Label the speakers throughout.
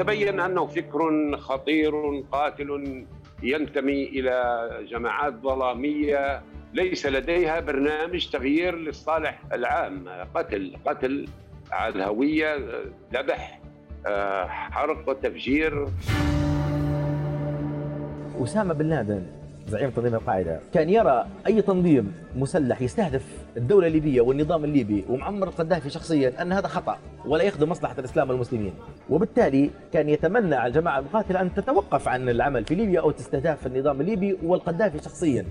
Speaker 1: وتبين أنه فكر خطير قاتل ينتمي إلى جماعات ظلامية ليس لديها برنامج تغيير للصالح العام. قتل قتل على الهوية ذبح آه، حرق وتفجير.
Speaker 2: أسامة بن لادن زعيم تنظيم القاعدة. كان يرى أي تنظيم مسلح يستهدف الدولة الليبية والنظام الليبي ومعمر القذافي شخصيا أن هذا خطأ ولا يخدم مصلحة الإسلام والمسلمين. وبالتالي كان يتمنى على الجماعة المقاتلة أن تتوقف عن العمل في ليبيا أو تستهدف النظام الليبي والقذافي شخصيا.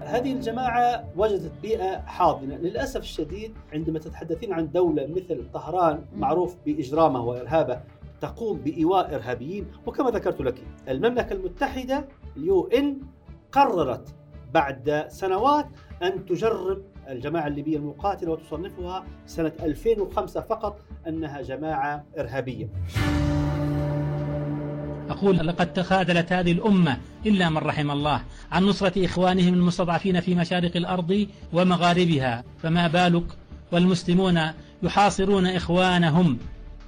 Speaker 3: هذه الجماعة وجدت بيئة حاضنة. للأسف الشديد عندما تتحدثين عن دولة مثل طهران معروف بإجرامه وإرهابه تقوم بإيواء إرهابيين وكما ذكرت لك المملكة المتحدة اليو إن قررت بعد سنوات أن تجرب الجماعة الليبية المقاتلة وتصنفها سنة 2005 فقط أنها جماعة إرهابية.
Speaker 4: أقول لقد تخاذلت هذه الأمة إلا من رحم الله عن نصرة إخوانهم المستضعفين في مشارق الأرض ومغاربها فما بالك؟ والمسلمون يحاصرون إخوانهم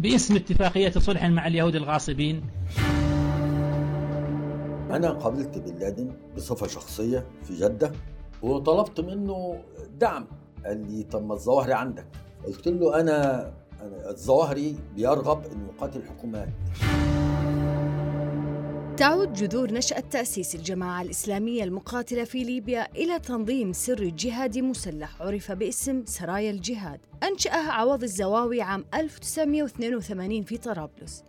Speaker 4: باسم اتفاقية صلح مع اليهود الغاصبين.
Speaker 5: أنا قابلت بن لادن بصفة شخصية في جدة وطلبت منه دعم قال لي طب ما الظواهري عندك؟ قلت له أنا الظواهري بيرغب أن يقاتل الحكومات
Speaker 6: تعود جذور نشأة تأسيس الجماعة الإسلامية المقاتلة في ليبيا إلى تنظيم سري جهادي مسلح عرف باسم سرايا الجهاد. أنشأه عوض الزواوي عام 1982 في طرابلس.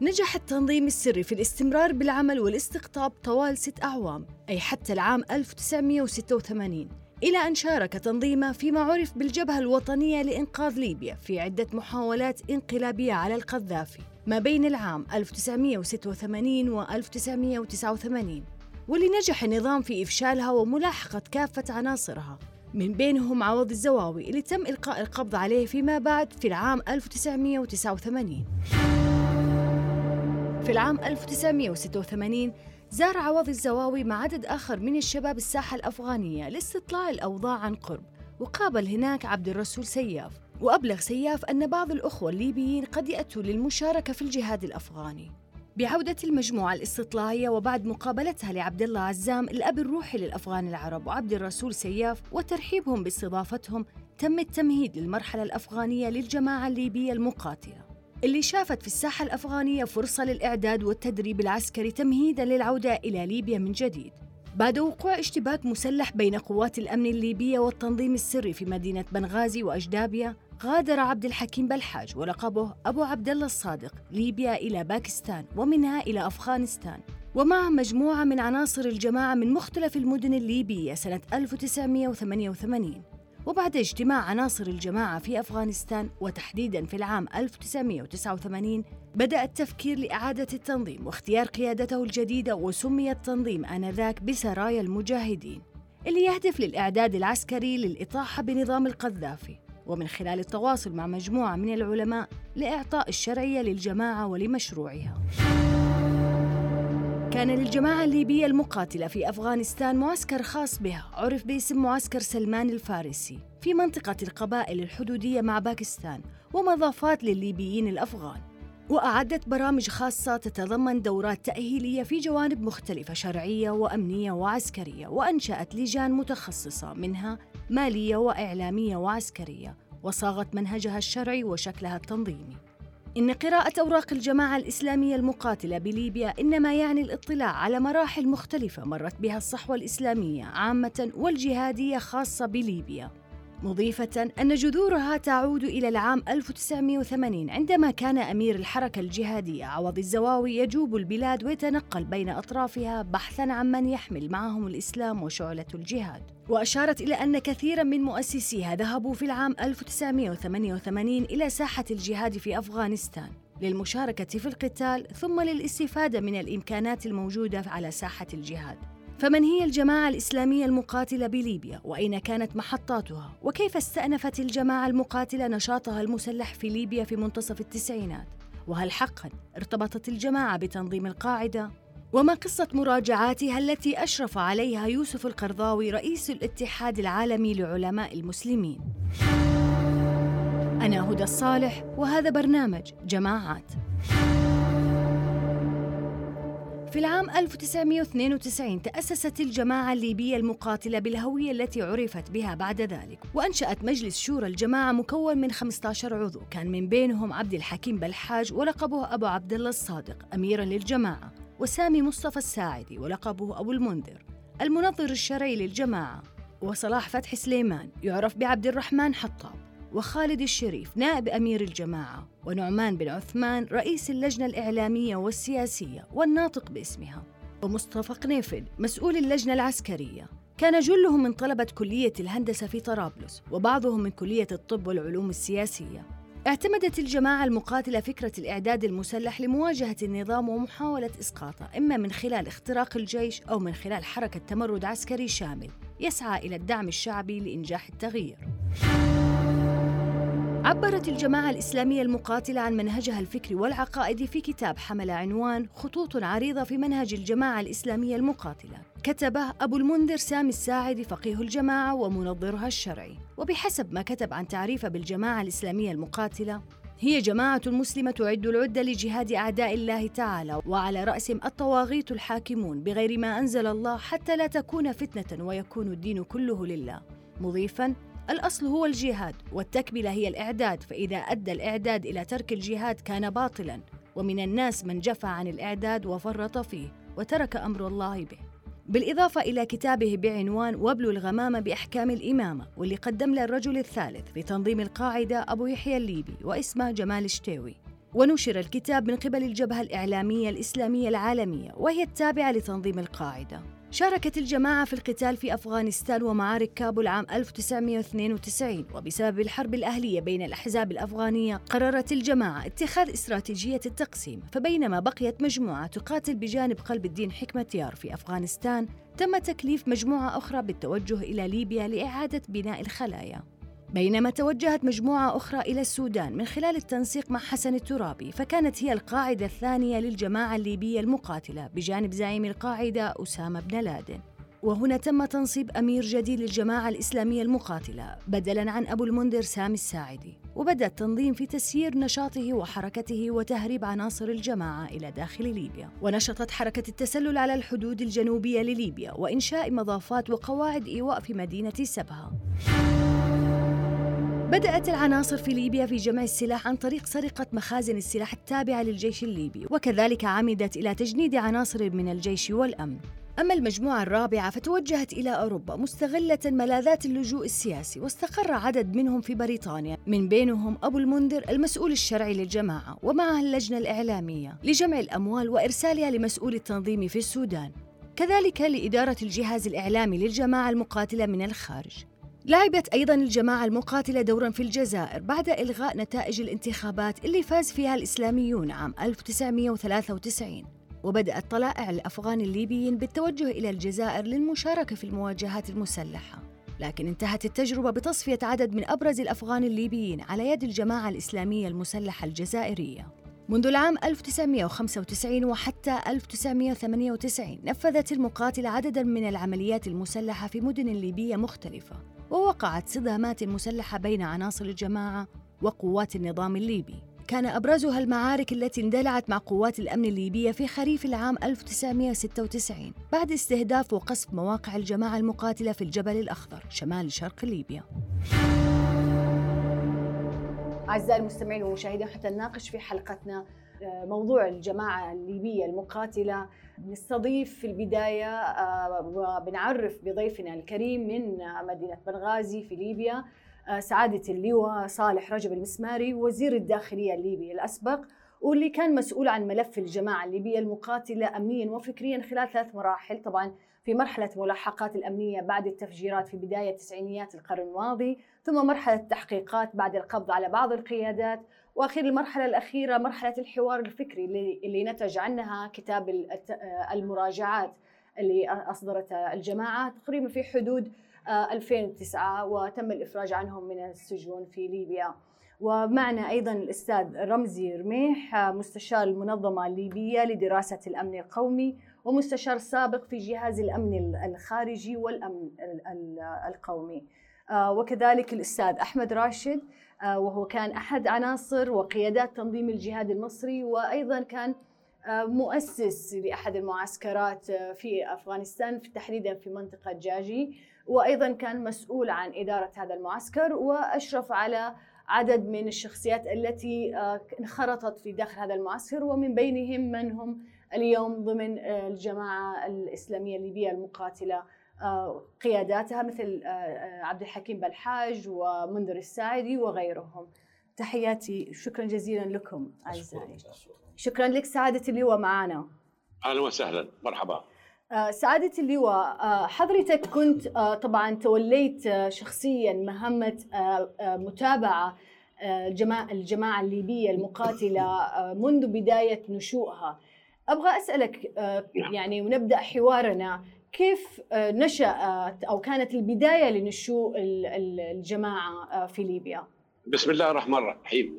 Speaker 6: نجح التنظيم السري في الاستمرار بالعمل والاستقطاب طوال ست أعوام أي حتى العام 1986 إلى أن شارك تنظيمه فيما عرف بالجبهة الوطنية لإنقاذ ليبيا في عدة محاولات انقلابية على القذافي. ما بين العام 1986 و 1989 واللي نجح النظام في إفشالها وملاحقة كافة عناصرها. من بينهم عوض الزواوي اللي تم إلقاء القبض عليه فيما بعد في العام 1989 في العام 1986 زار عوض الزواوي مع عدد آخر من الشباب الساحة الأفغانية لاستطلاع الأوضاع عن قرب وقابل هناك عبد الرسول سياف. وأبلغ سياف أن بعض الأخوة الليبيين قد يأتوا للمشاركة في الجهاد الأفغاني. بعودة المجموعة الاستطلاعية وبعد مقابلتها لعبد الله عزام الأب الروحي للأفغان العرب وعبد الرسول سياف وترحيبهم باستضافتهم تم التمهيد للمرحلة الأفغانية للجماعة الليبية المقاتلة. اللي شافت في الساحة الأفغانية فرصة للإعداد والتدريب العسكري تمهيداً للعودة إلى ليبيا من جديد. بعد وقوع اشتباك مسلح بين قوات الأمن الليبية والتنظيم السري في مدينة بنغازي وأجدابيا غادر عبد الحكيم بلحاج ولقبه أبو عبد الله الصادق ليبيا إلى باكستان ومنها إلى أفغانستان. ومع مجموعة من عناصر الجماعة من مختلف المدن الليبية سنة 1988 وبعد اجتماع عناصر الجماعة في أفغانستان وتحديداً في العام 1989 بدأ التفكير لإعادة التنظيم واختيار قيادته الجديدة وسمي التنظيم آنذاك بسرايا المجاهدين اللي يهدف للإعداد العسكري للإطاحة بنظام القذافي. ومن خلال التواصل مع مجموعة من العلماء لإعطاء الشرعية للجماعة ولمشروعها. كان للجماعة الليبية المقاتلة في أفغانستان معسكر خاص بها عرف باسم معسكر سلمان الفارسي في منطقة القبائل الحدودية مع باكستان ومضافات للليبيين الأفغان وأعدت برامج خاصة تتضمن دورات تأهيلية في جوانب مختلفة شرعية وأمنية وعسكرية وأنشأت لجان متخصصة منها مالية وإعلامية وعسكرية وصاغت منهجها الشرعي وشكلها التنظيمي. إن قراءة أوراق الجماعة الإسلامية المقاتلة بليبيا إنما يعني الاطلاع على مراحل مختلفة مرت بها الصحوة الإسلامية عامة والجهادية خاصة بليبيا. مضيفة أن جذورها تعود إلى العام 1980 عندما كان أمير الحركة الجهادية عوض الزواوي يجوب البلاد ويتنقل بين أطرافها بحثاً عن من يحمل معهم الإسلام وشعلة الجهاد. وأشارت إلى أن كثيراً من مؤسسيها ذهبوا في العام 1988 إلى ساحة الجهاد في أفغانستان للمشاركة في القتال ثم للاستفادة من الإمكانات الموجودة على ساحة الجهاد. فمن هي الجماعة الإسلامية المقاتلة بليبيا؟ وأين كانت محطاتها؟ وكيف استأنفت الجماعة المقاتلة نشاطها المسلح في ليبيا في منتصف التسعينات؟ وهل حقا ارتبطت الجماعة بتنظيم القاعدة؟ وما قصة مراجعاتها التي أشرف عليها يوسف القرضاوي رئيس الاتحاد العالمي لعلماء المسلمين؟ أنا هدى الصالح وهذا برنامج جماعات في العام 1992 تأسست الجماعة الليبية المقاتلة بالهوية التي عرفت بها بعد ذلك وأنشأت مجلس شورى الجماعة مكون من 15 عضو. كان من بينهم عبد الحكيم بلحاج ولقبه أبو عبد الله الصادق أميرا للجماعة وسامي مصطفى الساعدي ولقبه أبو المنذر. المنظر الشرعي للجماعة وصلاح فتحي سليمان يعرف بعبد الرحمن حطاب وخالد الشريف نائب أمير الجماعة ونعمان بن عثمان رئيس اللجنة الإعلامية والسياسية والناطق باسمها. ومصطفى قنيفل مسؤول اللجنة العسكرية. كان جلهم من طلبة كلية الهندسة في طرابلس وبعضهم من كلية الطب والعلوم السياسية. اعتمدت الجماعة المقاتلة فكرة الإعداد المسلح لمواجهة النظام ومحاولة إسقاطه إما من خلال اختراق الجيش أو من خلال حركة تمرد عسكري شامل يسعى إلى الدعم الشعبي لإنجاح التغيير. عبرت الجماعة الإسلامية المقاتلة عن منهجها الفكري والعقائدي في كتاب حمل عنوان خطوط عريضة في منهج الجماعة الإسلامية المقاتلة. كتبه أبو المنذر سامي الساعدي فقيه الجماعة ومنظرها الشرعي. وبحسب ما كتب عن تعريفه بالجماعة الإسلامية المقاتلة هي جماعة مسلمة تعد العدة لجهاد أعداء الله تعالى وعلى رأسهم الطواغيت الحاكمون بغير ما أنزل الله حتى لا تكون فتنة ويكون الدين كله لله. مضيفا الأصل هو الجهاد والتكملة هي الإعداد فإذا أدى الإعداد إلى ترك الجهاد كان باطلا ومن الناس من جفى عن الإعداد وفرط فيه وترك أمر الله به. بالإضافة إلى كتابه بعنوان وبل الغمامة بأحكام الإمامة واللي قدم له الرجل الثالث في تنظيم القاعدة أبو يحيى الليبي وإسمه جمال الشتاوي ونشر الكتاب من قبل الجبهة الإعلامية الإسلامية العالمية وهي التابعة لتنظيم القاعدة. شاركت الجماعة في القتال في أفغانستان ومعارك كابول عام 1992 وبسبب الحرب الأهلية بين الأحزاب الأفغانية قررت الجماعة اتخاذ استراتيجية التقسيم. فبينما بقيت مجموعة تقاتل بجانب قلب الدين حكمة يار في أفغانستان تم تكليف مجموعة أخرى بالتوجه إلى ليبيا لإعادة بناء الخلايا. بينما توجهت مجموعة أخرى إلى السودان من خلال التنسيق مع حسن الترابي فكانت هي القاعدة الثانية للجماعة الليبية المقاتلة بجانب زعيم القاعدة أسامة بن لادن. وهنا تم تنصيب أمير جديد للجماعة الإسلامية المقاتلة بدلاً عن أبو المنذر سامي الساعدي. وبدأ التنظيم في تسيير نشاطه وحركته وتهريب عناصر الجماعة إلى داخل ليبيا. ونشطت حركة التسلل على الحدود الجنوبية لليبيا وإنشاء مضافات وقواعد إيواء في مدينة سبها. بدأت العناصر في ليبيا في جمع السلاح عن طريق سرقة مخازن السلاح التابعة للجيش الليبي وكذلك عمدت إلى تجنيد عناصر من الجيش والأمن. أما المجموعة الرابعة فتوجهت إلى أوروبا مستغلة ملاذات اللجوء السياسي واستقر عدد منهم في بريطانيا. من بينهم أبو المنذر المسؤول الشرعي للجماعة ومعه اللجنة الإعلامية لجمع الأموال وإرسالها لمسؤول التنظيم في السودان. كذلك لإدارة الجهاز الإعلامي للجماعة المقاتلة من الخارج. لعبت أيضا الجماعة المقاتلة دورا في الجزائر بعد إلغاء نتائج الانتخابات اللي فاز فيها الإسلاميون عام 1993 وبدأت طلائع الأفغان الليبيين بالتوجه إلى الجزائر للمشاركة في المواجهات المسلحة. لكن انتهت التجربة بتصفية عدد من أبرز الأفغان الليبيين على يد الجماعة الإسلامية المسلحة الجزائرية. منذ العام 1995 وحتى 1998 نفذت المقاتلة عددا من العمليات المسلحة في مدن ليبية مختلفة. ووقعت صدامات مسلحة بين عناصر الجماعة وقوات النظام الليبي. كان أبرزها المعارك التي اندلعت مع قوات الأمن الليبية في خريف العام 1996 بعد استهداف وقصف مواقع الجماعة المقاتلة في الجبل الأخضر شمال شرق ليبيا.
Speaker 7: أعزائي المستمعين والمشاهدين حتى نناقش في حلقتنا آه، موضوع الجماعة الليبية المقاتلة نستضيف في البداية آه، وبنعرف بضيفنا الكريم من مدينة بنغازي في ليبيا آه، سعادة اللواء صالح رجب المسماري وزير الداخلية الليبي الأسبق واللي كان مسؤول عن ملف الجماعة الليبية المقاتلة أمنيا وفكريا خلال ثلاث مراحل. طبعا في مرحلة ملاحقات الأمنية بعد التفجيرات في بداية تسعينيات القرن الماضي ثم مرحلة التحقيقات بعد القبض على بعض القيادات واخير المرحلة الأخيرة مرحلة الحوار الفكري اللي, اللي نتج عنها كتاب المراجعات اللي اصدرتها الجماعة تقريبا في حدود 2009 وتم الإفراج عنهم من السجون في ليبيا. ومعنا أيضا الأستاذ رمزي رميح مستشار المنظمة الليبية لدراسة الأمن القومي ومستشار سابق في جهاز الأمن الخارجي والأمن القومي. وكذلك الأستاذ أحمد راشد آه، وهو كان أحد عناصر وقيادات تنظيم الجهاد المصري وأيضا كان آه، مؤسس لأحد المعسكرات آه، في أفغانستان تحديدا في منطقة جاجي. وأيضا كان مسؤول عن إدارة هذا المعسكر وأشرف على عدد من الشخصيات التي انخرطت في داخل هذا المعسكر. ومن بينهم من هم اليوم ضمن الجماعة الإسلامية الليبية المقاتلة قياداتها مثل عبد الحكيم بلحاج ومنذر الساعدي وغيرهم. تحياتي. شكرا جزيلا لكم أعزائي. شكرا لك سعادة اللواء معنا
Speaker 1: أهلا وسهلا. مرحبا.
Speaker 7: سعادة اللواء حضرتك كنت طبعا توليت شخصيا مهمة متابعة الجماعة, الجماعة الليبية المقاتلة منذ بداية نشوئها. أبغى أسألك نعم. يعني ونبدأ حوارنا كيف نشأت أو كانت البداية لنشوء الجماعة في ليبيا؟
Speaker 1: بسم الله الرحمن الرحيم.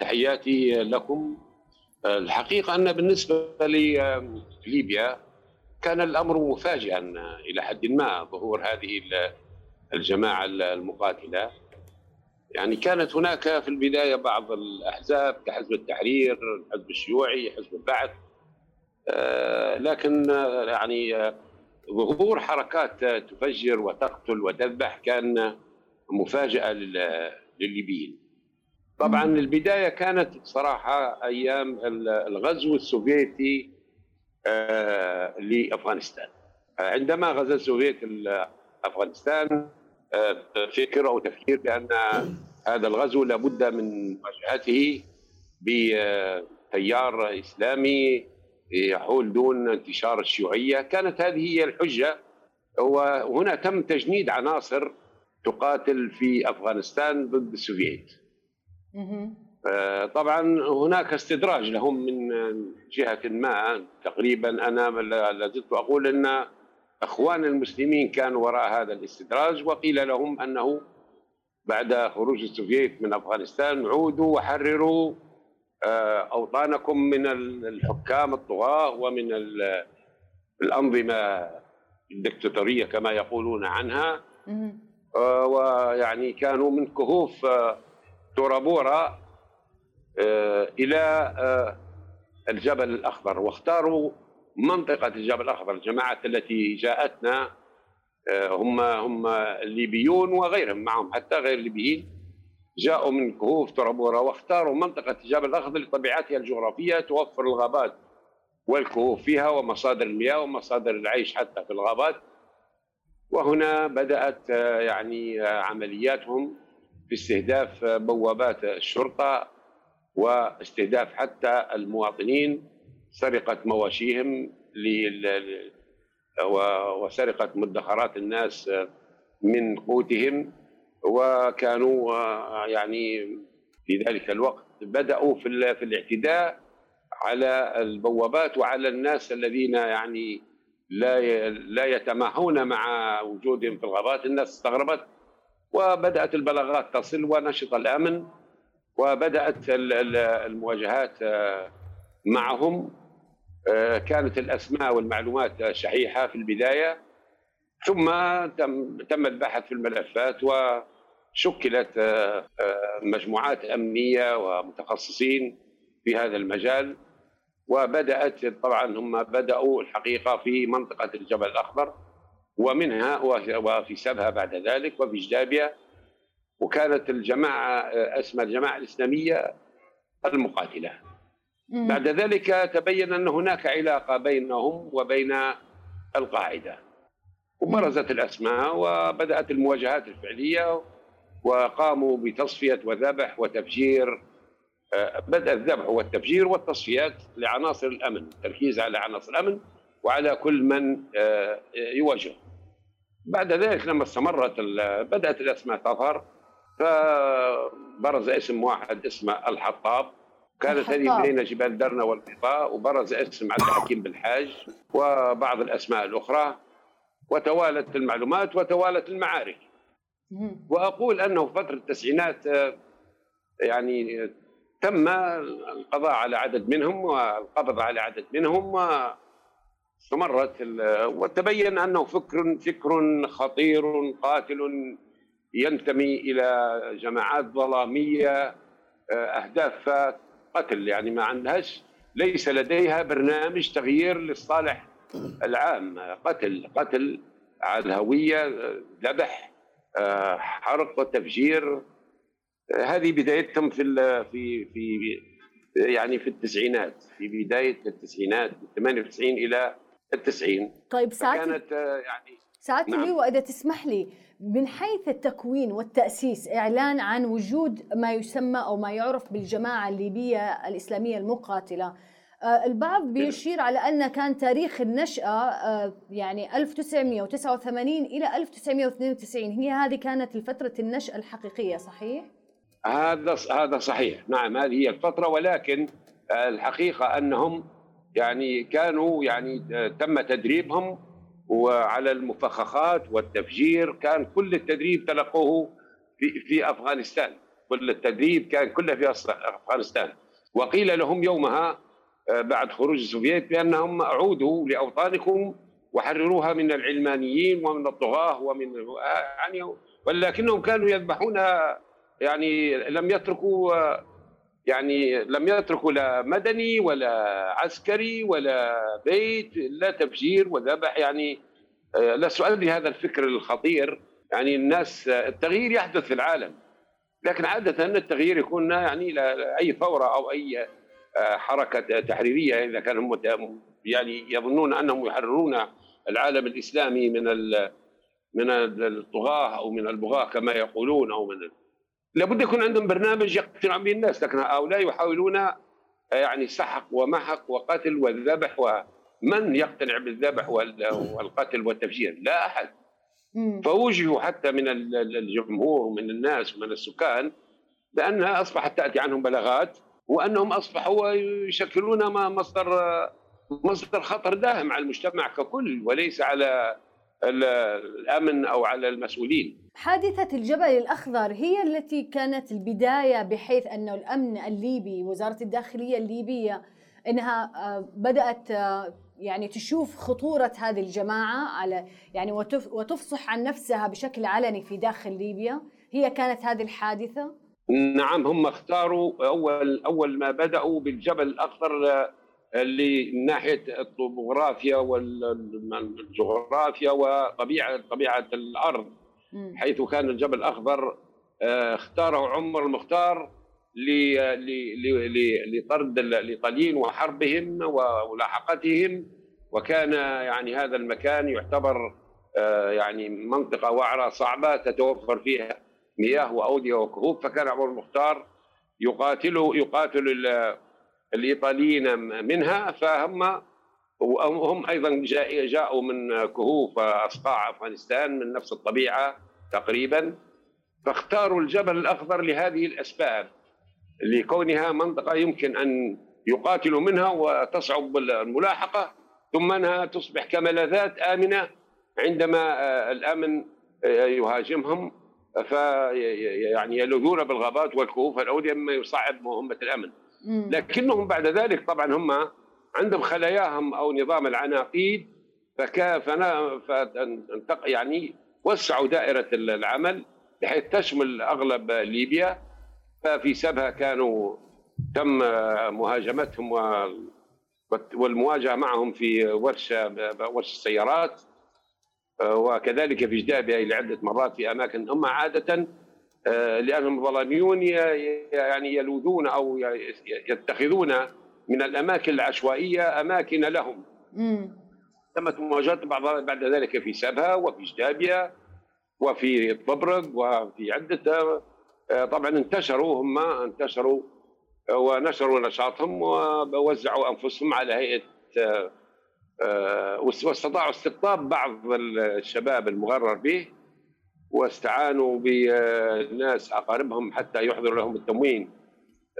Speaker 1: تحياتي لكم. الحقيقة أن بالنسبة لليبيا كان الأمر مفاجئا إلى حد ما ظهور هذه الجماعة المقاتلة. يعني كانت هناك في البداية بعض الأحزاب كحزب التحرير الحزب الشيوعي حزب البعث. آه، لكن يعني ظهور حركات تفجر وتقتل وتذبح كان مفاجأة للليبيين طبعا البداية كانت صراحة أيام الغزو السوفيتي آه، لأفغانستان. عندما غزا السوفيت أفغانستان آه، فكر أو تفكير بأن هذا الغزو لابد من مواجهته بتيار إسلامي يحول دون انتشار الشيوعية. كانت هذه هي الحجة. وهنا تم تجنيد عناصر تقاتل في أفغانستان ضد السوفييت. آه، طبعا هناك استدراج لهم من جهة ما. تقريبا أنا لازلت أقول أن أخوان المسلمين كانوا وراء هذا الاستدراج وقيل لهم أنه بعد خروج السوفييت من أفغانستان عودوا وحرروا آه، أوطانكم من الحكام الطغاة ومن الأنظمة الدكتاتورية كما يقولون عنها. آه، ويعني كانوا من كهوف تورابورا إلى الجبل الأخضر. واختاروا منطقة الجبل الأخضر الجماعة التي جاءتنا هم هم الليبيون وغيرهم معهم حتى غير الليبيين. جاءوا من كهوف ترابورا واختاروا منطقة الجبل الأخضر لطبيعتها الجغرافية توفر الغابات والكهوف فيها ومصادر المياه ومصادر العيش حتى في الغابات. وهنا بدأت يعني عملياتهم في استهداف بوابات الشرطة واستهداف حتى المواطنين سرقة مواشيهم وسرقة مدخرات الناس من قوتهم. وكانوا آه، يعني في ذلك الوقت بدأوا في في الاعتداء على البوابات وعلى الناس الذين يعني لا لا يتماهون مع وجودهم في الغابات. الناس استغربت وبدأت البلاغات تصل ونشط الأمن وبدأت المواجهات آه، معهم. آه، كانت الأسماء والمعلومات شحيحة في البداية ثم تم تم البحث في الملفات وشكلت آه، آه، مجموعات أمنية ومتخصصين في هذا المجال وبدأت طبعا هم بدأوا الحقيقة في منطقة الجبل الأخضر ومنها وفي سبها بعد ذلك وفي جدابيا وكانت الجماعة آه، اسمها الجماعة الإسلامية المقاتلة. بعد ذلك تبين أن هناك علاقة بينهم وبين القاعدة. وبرزت الأسماء وبدأت المواجهات الفعلية وقاموا بتصفية وذبح وتفجير آه، بدأ الذبح والتفجير والتصفيات لعناصر الأمن التركيز على عناصر الأمن وعلى كل من آه، يواجه. بعد ذلك لما استمرت بدأت الأسماء تظهر فبرز اسم واحد اسمه الحطاب. كانت هذه بين جبال درنا والبيضاء وبرز اسم عبد الحكيم بالحاج وبعض الأسماء الأخرى وتوالت المعلومات وتوالت المعارك. وأقول أنه في فترة التسعينات آه، يعني تم القضاء على عدد منهم والقبض على عدد منهم واستمرت وتبين أنه فكر فكر خطير قاتل ينتمي إلى جماعات ظلامية آه، اهدافها قتل. يعني ما عندهاش ليس لديها برنامج تغيير للصالح العام. قتل قتل على الهوية ذبح آه، حرق تفجير هذه بدايتهم في في في يعني في التسعينات في بداية التسعينات من 98 إلى التسعين.
Speaker 7: طيب ساعات
Speaker 1: كانت يعني
Speaker 7: ساعات نعم. واذا تسمح لي من حيث التكوين والتأسيس إعلان عن وجود ما يسمى أو ما يعرف بالجماعة الليبية الإسلامية المقاتلة. آه، البعض بيشير على أن كان تاريخ النشأة آه، يعني 1989 إلى 1992 هي هذه كانت الفترة النشأة الحقيقية صحيح؟
Speaker 1: هذا هذا صحيح. نعم هذه هي الفترة ولكن الحقيقة أنهم يعني كانوا يعني تم تدريبهم وعلى المفخخات والتفجير كان كل التدريب تلقوه في في أفغانستان. كل التدريب كان كله في أفغانستان. وقيل لهم يومها آه، بعد خروج السوفييت بأنهم عودوا لأوطانكم وحرروها من العلمانيين ومن الطغاة ومن يعني ولكنهم كانوا يذبحون يعني لم يتركوا يعني لم يتركوا لا مدني ولا عسكري ولا بيت لا تفجير وذبح يعني آه، لا سؤال لهذا الفكر الخطير. يعني الناس التغيير يحدث في العالم لكن عادة التغيير يكون يعني أي ثورة أو أي حركة تحريرية إذا كانوا يعني يظنون أنهم يحررون العالم الإسلامي من من الطغاة أو من البغاة كما يقولون أو من لابد يكون عندهم برنامج يقتنع به الناس لكن هؤلاء يحاولون يعني سحق ومحق وقتل والذبح ومن يقتنع بالذبح والقتل والتفجير؟ لا أحد. فوجهوا حتى من الجمهور ومن الناس ومن السكان بأنها أصبحت تأتي عنهم بلاغات وأنهم أصبحوا يشكلون مصدر مصدر خطر داهم على المجتمع ككل وليس على الأمن أو على المسؤولين.
Speaker 7: حادثة الجبل الأخضر هي التي كانت البداية بحيث انه الأمن الليبي وزارة الداخلية الليبية إنها آه، بدأت آه، يعني تشوف خطورة هذه الجماعة على يعني وتفصح عن نفسها بشكل علني في داخل ليبيا، هي كانت هذه الحادثة؟
Speaker 1: نعم هم اختاروا أول أول ما بدأوا بالجبل الأخضر آه، اللي من ناحيه الطبوغرافيا والجغرافيا وطبيعة طبيعة الأرض. حيث كان الجبل الأخضر آه، اختاره عمر المختار لطرد الايطاليين وحربهم وملاحقتهم. وكان يعني هذا المكان يعتبر آه، يعني منطقة وعرة صعبة تتوفر فيها. مياه وأودية وكهوف فكان عمر المختار يقاتل يقاتل الإيطاليين منها فهم وهم أيضا جاءوا من كهوف اصقاع أفغانستان من نفس الطبيعة تقريبا فاختاروا الجبل الأخضر لهذه الأسباب لكونها منطقة يمكن أن يقاتلوا منها وتصعب الملاحقة ثم أنها تصبح كملاذات آمنة عندما آه، الآمن آه، يهاجمهم في يعني يلوذون بالغابات والكهوف الاوديه مما يصعب مهمة الأمن. لكنهم بعد ذلك طبعا هم عندهم خلاياهم أو نظام العناقيد فكا فانتق يعني وسعوا دائرة العمل بحيث تشمل أغلب ليبيا. ففي سبها كانوا تم مهاجمتهم والمواجهة معهم في ورشة ورشة السيارات. وكذلك في جدابها لعدة مرات في أماكن هم عادة آه، لأنهم ظلاميون يعني يلوذون أو يتخذون من الأماكن العشوائية أماكن لهم. تمت مواجهات بعد بعد ذلك في سبها وفي جدابيا وفي طبرق وفي عدة آه، طبعا انتشروا هم انتشروا ونشروا نشاطهم ووزعوا أنفسهم على هيئة آه، واستطاعوا استقطاب بعض الشباب المغرر به واستعانوا بناس أقاربهم حتى يحضروا لهم التموين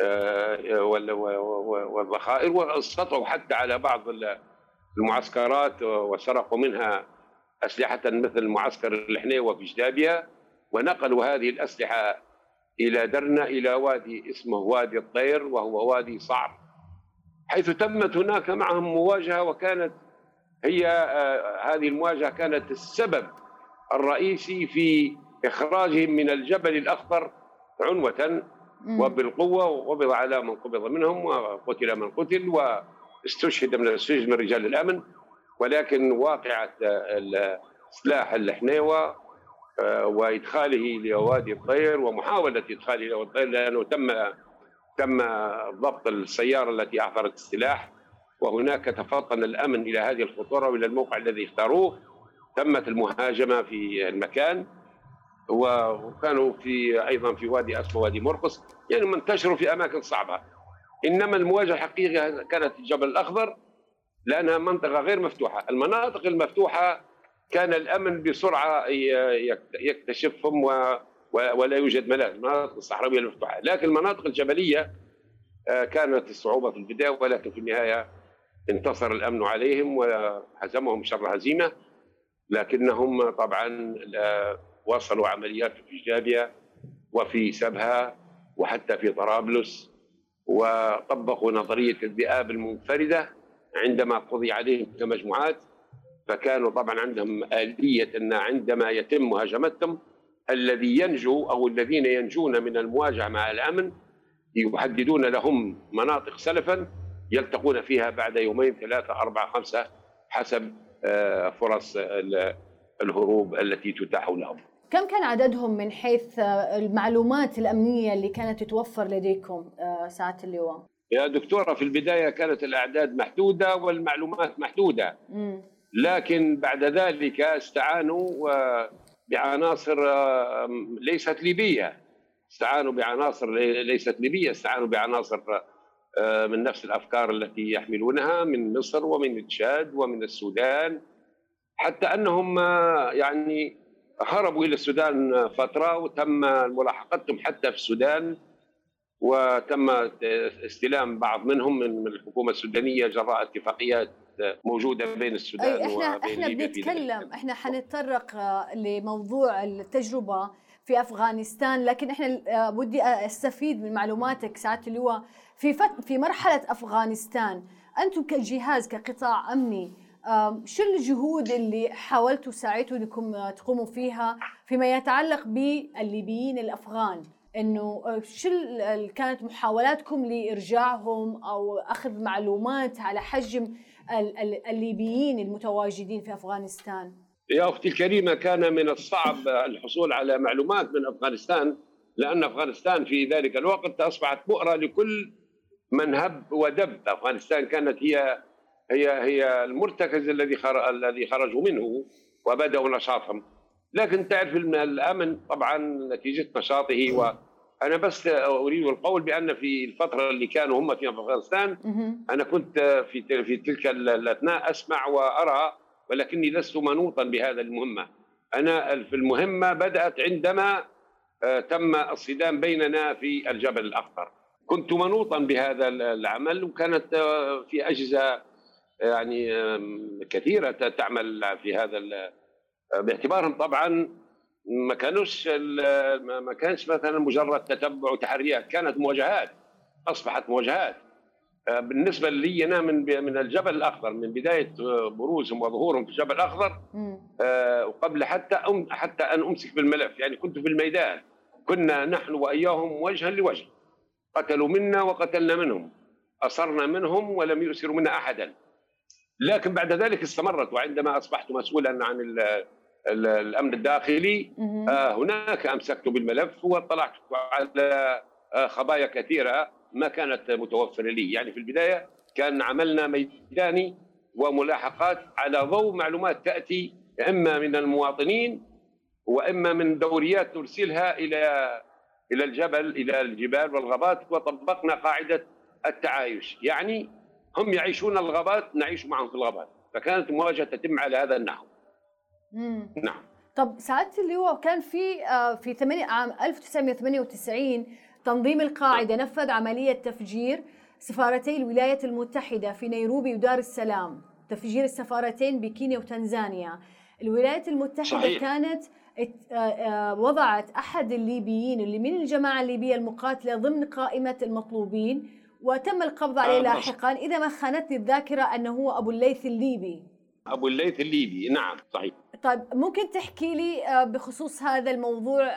Speaker 1: آه، والذخائر واستطعوا حتى على بعض المعسكرات وسرقوا منها أسلحة مثل معسكر الحنيوه في جدابيا ونقلوا هذه الأسلحة إلى درنا إلى وادي اسمه وادي الطير وهو وادي صعب حيث تمت هناك معهم مواجهة وكانت هي آه، هذه المواجهة كانت السبب الرئيسي في إخراجهم من الجبل الأخضر عنوة
Speaker 7: مم.
Speaker 1: وبالقوة وقبض على من قبض منهم وقتل من قتل واستشهد من الاستشهاد من رجال الأمن ولكن واقعة ال- سلاح الحنيوة آه، وإدخاله لوادي الطير ومحاولة إدخاله لوادي الطير لأنه تم تم ضبط السيارة التي أحضرت السلاح وهناك تفطن الأمن إلى هذه الخطورة وإلى الموقع الذي اختاروه. تمت المهاجمة في المكان وكانوا في أيضا في وادي اسفل وادي مرقص يعني منتشروا في أماكن صعبة. إنما المواجهة الحقيقية كانت في الجبل الأخضر لأنها منطقة غير مفتوحة، المناطق المفتوحة كان الأمن بسرعة يكتشفهم ولا يوجد ملاذ، المناطق الصحراوية المفتوحة، لكن المناطق الجبلية آه، كانت الصعوبه في البداية ولكن في النهاية انتصر الأمن عليهم وهزمهم شر هزيمة لكنهم طبعا واصلوا عمليات في جابيا وفي سبها وحتى في طرابلس وطبقوا نظرية الذئاب المنفردة عندما قضي عليهم كمجموعات فكانوا طبعا عندهم آلية أن عندما يتم مهاجمتهم الذي ينجو أو الذين ينجون من المواجهة مع الأمن يحددون لهم مناطق سلفا يلتقون فيها بعد يومين ثلاثة أربعة خمسة حسب آه، فرص ال- الهروب التي تتاح لهم.
Speaker 7: كم كان عددهم من حيث آه، المعلومات الأمنية اللي كانت تتوفر لديكم آه، ساعة اللواء؟
Speaker 1: يا دكتورة في البداية كانت الأعداد محدودة والمعلومات محدودة
Speaker 7: مم.
Speaker 1: لكن بعد ذلك استعانوا بعناصر ليست ليبية استعانوا بعناصر لي- ليست ليبية استعانوا بعناصر من نفس الأفكار التي يحملونها من مصر ومن تشاد ومن السودان حتى أنهم آه، يعني هربوا إلى السودان فترة وتم ملاحقتهم حتى في السودان وتم استلام بعض منهم من الحكومة السودانية جراء اتفاقيات موجودة بين السودان
Speaker 7: أي إحنا
Speaker 1: وبين ذلك
Speaker 7: بنتكلم إحنا حنتطرق آه، لموضوع التجربة. في أفغانستان لكن إحنا آه، بدي أستفيد من معلوماتك سعادة اللواء في فت في مرحلة أفغانستان أنتم كجهاز كقطاع أمني آم، شو الجهود اللي حاولتوا ساعتوا إنكم آه، تقوموا فيها فيما يتعلق بالليبيين الأفغان؟ إنه آه، شو كانت محاولاتكم لإرجاعهم أو أخذ معلومات على حجم ال- ال- الليبيين المتواجدين في أفغانستان؟
Speaker 1: يا أختي الكريمة كان من الصعب الحصول على معلومات من أفغانستان لأن أفغانستان في ذلك الوقت أصبحت بؤرة لكل من هب ودب أفغانستان كانت هي هي هي المرتكز الذي. الذي خرجوا منه وبدأوا نشاطهم لكن تعرف إن الأمن طبعا نتيجة نشاطه وأنا بس أريد القول بأن في الفترة اللي كانوا هم في
Speaker 7: أفغانستان.
Speaker 1: أنا كنت في في تلك ال- الأثناء أسمع وأرى ولكني لست منوطا بهذا المهمة. أنا في المهمة بدأت عندما آه، تم الصدام بيننا في الجبل الاخضر كنت منوطا بهذا ال- العمل وكانت آه، في اجهزه يعني آم، كثيرة ت- تعمل في هذا آه، باعتبارهم طبعا ما كانوش ما كانش مثلا مجرد تتبع وتحريات كانت مواجهات أصبحت مواجهات. آه، بالنسبة لي أنا من من الجبل الأخضر من بداية آه، بروزهم وظهورهم في الجبل
Speaker 7: الأخضر.
Speaker 1: آه، وقبل حتى أم حتى أن أمسك بالملف يعني كنت في الميدان كنا نحن وإياهم وجها لوجه قتلوا منا وقتلنا منهم أصرنا منهم ولم يؤسروا منا أحدا لكن بعد ذلك استمرت وعندما أصبحت مسؤولا عن ال ال الأمن الداخلي. آه، هناك أمسكت بالملف واطلعت على آه، خبايا كثيرة ما كانت متوفرة لي. يعني في البداية كان عملنا ميداني وملاحقات على ضوء معلومات تأتي إما من المواطنين وإما من دوريات نرسلها إلى إلى الجبل إلى الجبال والغابات وطبقنا قاعدة التعايش. يعني هم يعيشون الغابات نعيش معهم في الغابات. فكانت المواجهه تتم على هذا النحو.
Speaker 7: مم.
Speaker 1: نعم.
Speaker 7: طب سعادة اللواء كان في آه، في 8 عام 1998 تنظيم القاعدة نفذ عملية تفجير سفارتي الولايات المتحدة في نيروبي ودار السلام. تفجير السفارتين بكينيا وتنزانيا. الولايات المتحدة
Speaker 1: صحيح.
Speaker 7: كانت آه، آه، وضعت أحد الليبيين اللي من الجماعة الليبية المقاتلة ضمن قائمة المطلوبين وتم القبض عليه
Speaker 1: آه،
Speaker 7: لاحقا إذا ما خانتني الذاكرة أنه هو أبو الليث الليبي.
Speaker 1: أبو الليث الليبي نعم صحيح.
Speaker 7: طيب ممكن تحكي لي بخصوص هذا الموضوع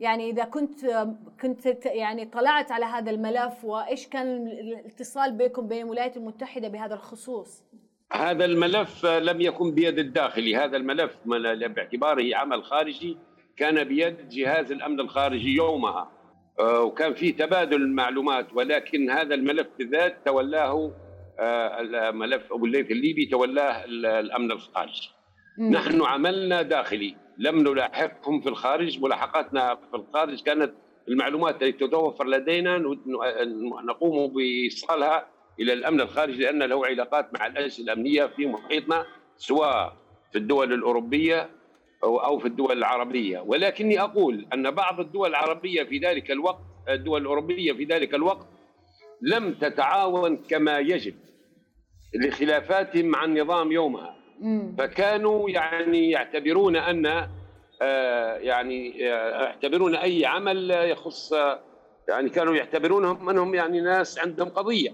Speaker 7: يعني إذا كنت آه، كنت يعني طلعت على هذا الملف وإيش كان الاتصال بينكم بين الولايات المتحدة بهذا الخصوص؟
Speaker 1: هذا الملف لم يكن بيد الداخلي. هذا الملف باعتباره عمل خارجي كان بيد جهاز الأمن الخارجي يومها. وكان في تبادل معلومات ولكن هذا الملف بالذات تولاه ملف أبو الليث الليبي تولاه الأمن الخارجي. نحن عملنا داخلي. لم نلاحقهم في الخارج ملاحقاتنا في الخارج كانت المعلومات التي تتوفر لدينا نقوم بإيصالها إلى الأمن الخارجي لأن له علاقات مع الأجهزة الأمنية في محيطنا سواء في الدول الأوروبية أو في الدول العربية. ولكني أقول أن بعض الدول العربية في ذلك الوقت الدول الأوروبية في ذلك الوقت لم تتعاون كما يجب لخلافاتهم مع النظام يومها. فكانوا يعني يعتبرون أن آه، يعني آه، يعتبرون أي عمل يخص يعني كانوا يعتبرونهم انهم يعني ناس عندهم قضية.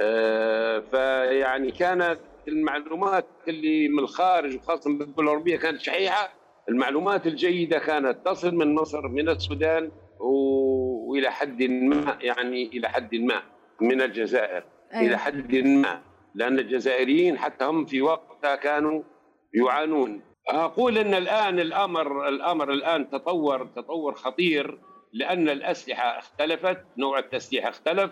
Speaker 1: آه، فيعني كانت المعلومات اللي من الخارج وخاصة من الدول الاوروبيه كانت شحيحة. المعلومات الجيدة كانت تصل من مصر من السودان وإلى حد ما يعني إلى حد ما من الجزائر. أيوة. إلى حد ما لأن الجزائريين حتى هم في وقتها كانوا يعانون. أقول إن الآن الأمر الأمر الآن تطور تطور خطير لأن الأسلحة اختلفت نوع التسليح اختلف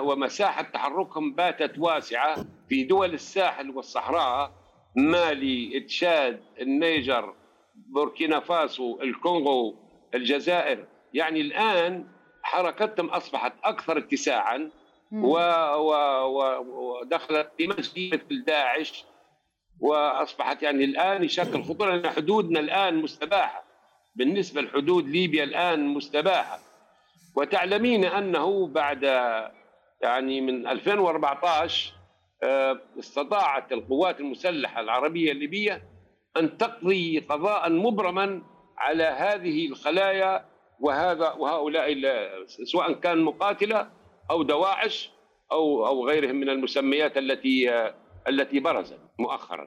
Speaker 1: ومساحة تحركهم باتت واسعة في دول الساحل والصحراء مالي تشاد النيجر بوركينا فاسو الكونغو الجزائر. يعني الآن حركتهم أصبحت أكثر اتساعا ودخلت في مثل داعش وأصبحت يعني الآن يشكل خطورة لأن حدودنا الآن مستباحة. بالنسبة لحدود ليبيا الآن مستباحة. وتعلمين أنه بعد يعني من 2014 آه، استطاعت القوات المسلحة العربية الليبية أن تقضي قضاء مبرما على هذه الخلايا وهذا وهؤلاء سواء كان مقاتلة أو دواعش أو أو غيرهم من المسميات التي التي برزت مؤخرا.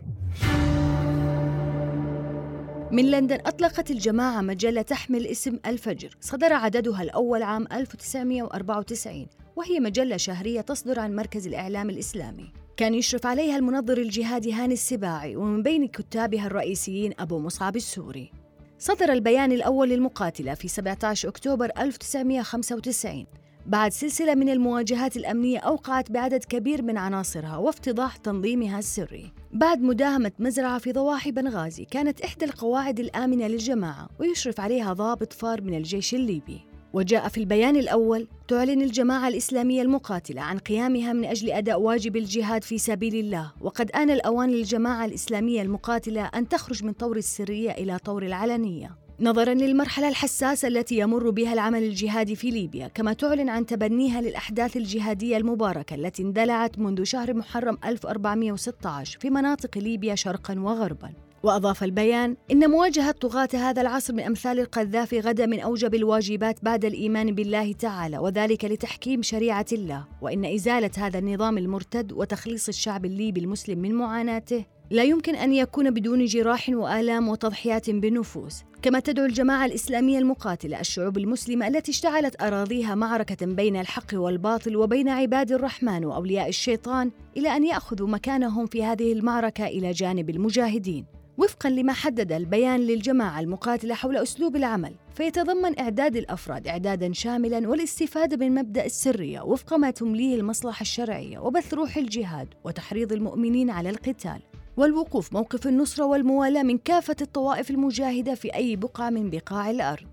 Speaker 6: من لندن أطلقت الجماعة مجلة تحمل اسم الفجر. صدر عددها الأول عام 1994 وهي مجلة شهرية تصدر عن مركز الإعلام الإسلامي. كان يشرف عليها المنظر الجهادي هاني السباعي ومن بين كتابها الرئيسيين أبو مصعب السوري. صدر البيان الأول للمقاتلة في 17 أكتوبر 1995 بعد سلسلة من المواجهات الأمنية أوقعت بعدد كبير من عناصرها وافتضاح تنظيمها السري. بعد مداهمة مزرعة في ضواحي بنغازي كانت إحدى القواعد الآمنة للجماعة ويشرف عليها ضابط فار من الجيش الليبي. وجاء في البيان الأول تعلن الجماعة الإسلامية المقاتلة عن قيامها من أجل أداء واجب الجهاد في سبيل الله. وقد آن الأوان للجماعة الإسلامية المقاتلة أن تخرج من طور السرية إلى طور العلنية. نظرا للمرحلة الحساسة التي يمر بها العمل الجهادي في ليبيا كما تعلن عن تبنيها للأحداث الجهادية المباركة التي اندلعت منذ شهر محرم 1416 في مناطق ليبيا شرقا وغربا. وأضاف البيان إن مواجهة طغاة هذا العصر من أمثال القذافي غدا من أوجب الواجبات بعد الإيمان بالله تعالى وذلك لتحكيم شريعة الله. وإن إزالة هذا النظام المرتد وتخليص الشعب الليبي المسلم من معاناته لا يمكن أن يكون بدون جراح وآلام وتضحيات بالنفوس كما تدعو الجماعة الإسلامية المقاتلة الشعوب المسلمة التي اشتعلت أراضيها معركة بين الحق والباطل وبين عباد الرحمن وأولياء الشيطان إلى أن يأخذوا مكانهم في هذه المعركة إلى جانب المجاهدين. وفقا لما حدد البيان للجماعة المقاتلة حول أسلوب العمل فيتضمن إعداد الأفراد إعدادا شاملا والاستفادة من مبدأ السرية وفق ما تمليه المصلحة الشرعية وبث روح الجهاد وتحريض المؤمنين على القتال. والوقوف موقف النصرة والموالاة من كافة الطوائف المجاهدة في أي بقعة من بقاع الأرض.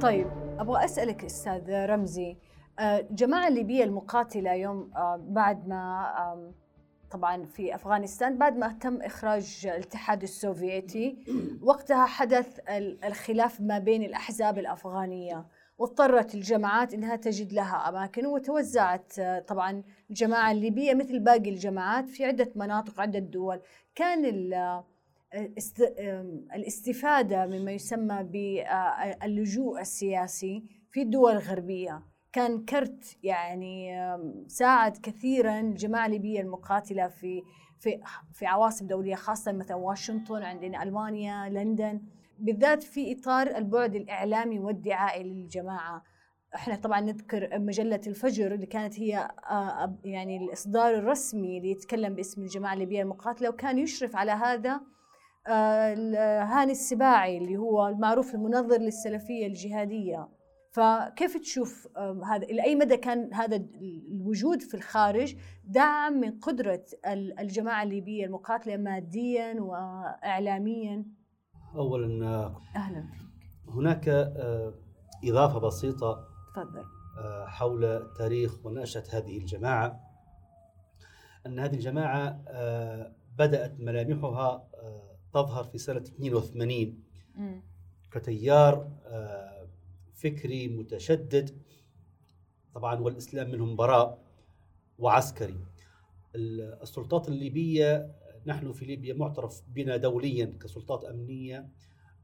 Speaker 7: طيب أبغى أسألك أستاذ رمزي الجماعة آه، الليبية المقاتلة يوم آه، بعد ما طبعا في أفغانستان بعد ما تم إخراج الاتحاد السوفيتي وقتها حدث الخلاف ما بين الأحزاب الأفغانية واضطرت الجماعات إنها تجد لها أماكن وتوزعت طبعا الجماعه الليبيه مثل باقي الجماعات في عدة مناطق عده دول. كان الاستفادة مما يسمى باللجوء السياسي في الدول الغربيه كان كرت يعني ساعد كثيرا الجماعه الليبيه المقاتلة في في في عواصم دولية خاصة مثلا واشنطن عندنا ألمانيا لندن. بالذات في إطار البعد الإعلامي والدعائي للجماعة. إحنا طبعا نذكر مجلة الفجر اللي كانت هي آه، يعني الإصدار الرسمي اللي يتكلم باسم الجماعة الليبيه المقاتلة وكان يشرف على هذا آه، هاني السباعي اللي هو المعروف المنظر للسلفية الجهادية. فكيف تشوف آه، هذا إلى أي مدى كان هذا ال- الوجود في الخارج دعم من قدرة ال- الجماعة الليبيه المقاتلة ماديا واعلاميا؟
Speaker 3: اولا
Speaker 7: أهلا.
Speaker 3: هناك إضافة بسيطة
Speaker 7: تفضل.
Speaker 3: آه، حول تاريخ ونشأة هذه الجماعة. أن هذه الجماعة آه، بدأت ملامحها آه، تظهر في سنة 82
Speaker 7: مم.
Speaker 3: كتيار فكري متشدد. طبعا والإسلام منهم براء وعسكري. ال- السلطات الليبية نحن في ليبيا معترف بنا دوليا كسلطات أمنية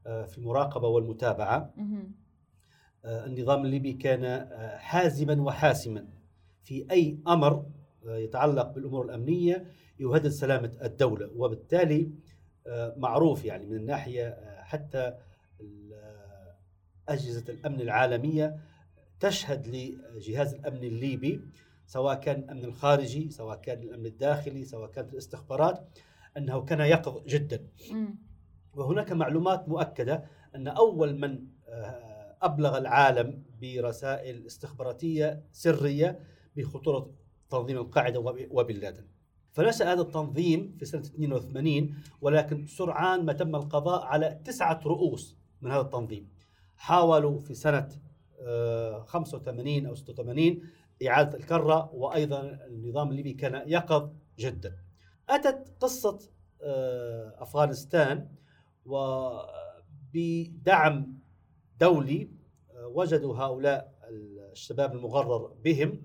Speaker 3: في المراقبة والمتابعة. آه، النظام الليبي كان آه، حازما وحاسما. في أي أمر آه، يتعلق بالأمور الأمنية يهدد سلامة الدولة. وبالتالي معروف يعني من الناحية آه، حتى ال- أجهزة الأمن العالمية تشهد لجهاز الأمن الليبي سواء كان الأمن الخارجي سواء كان الأمن الداخلي سواء كانت الاستخبارات أنه كان يقظ جدا. وهناك معلومات مؤكدة أن أول من أبلغ العالم برسائل استخباراتية سرية بخطورة تنظيم القاعدة وب- وبن لادن. فنشأ هذا التنظيم في سنة 82 ولكن سرعان ما تم القضاء على تسعة رؤوس من هذا التنظيم. حاولوا في سنة آه، 85 أو 86 إعادة الكرة وأيضا النظام الليبي كان يقظ جدا. أتت قصة آه، أفغانستان وبدعم دولي آه، وجدوا هؤلاء الشباب المغرر بهم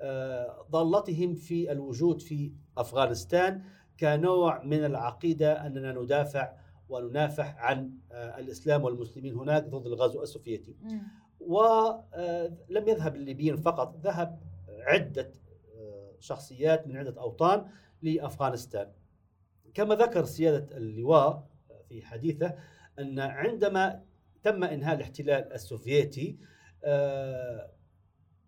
Speaker 3: آه، ضالتهم في الوجود في أفغانستان كنوع من العقيدة أننا ندافع وننافح عن آه، الإسلام والمسلمين هناك ضد الغزو السوفيتي. ولم يذهب الليبيين فقط ذهب عدة آه، شخصيات من عدة أوطان لأفغانستان كما ذكر سيادة اللواء في حديثه أن عندما تم إنهاء الاحتلال السوفيتي آه،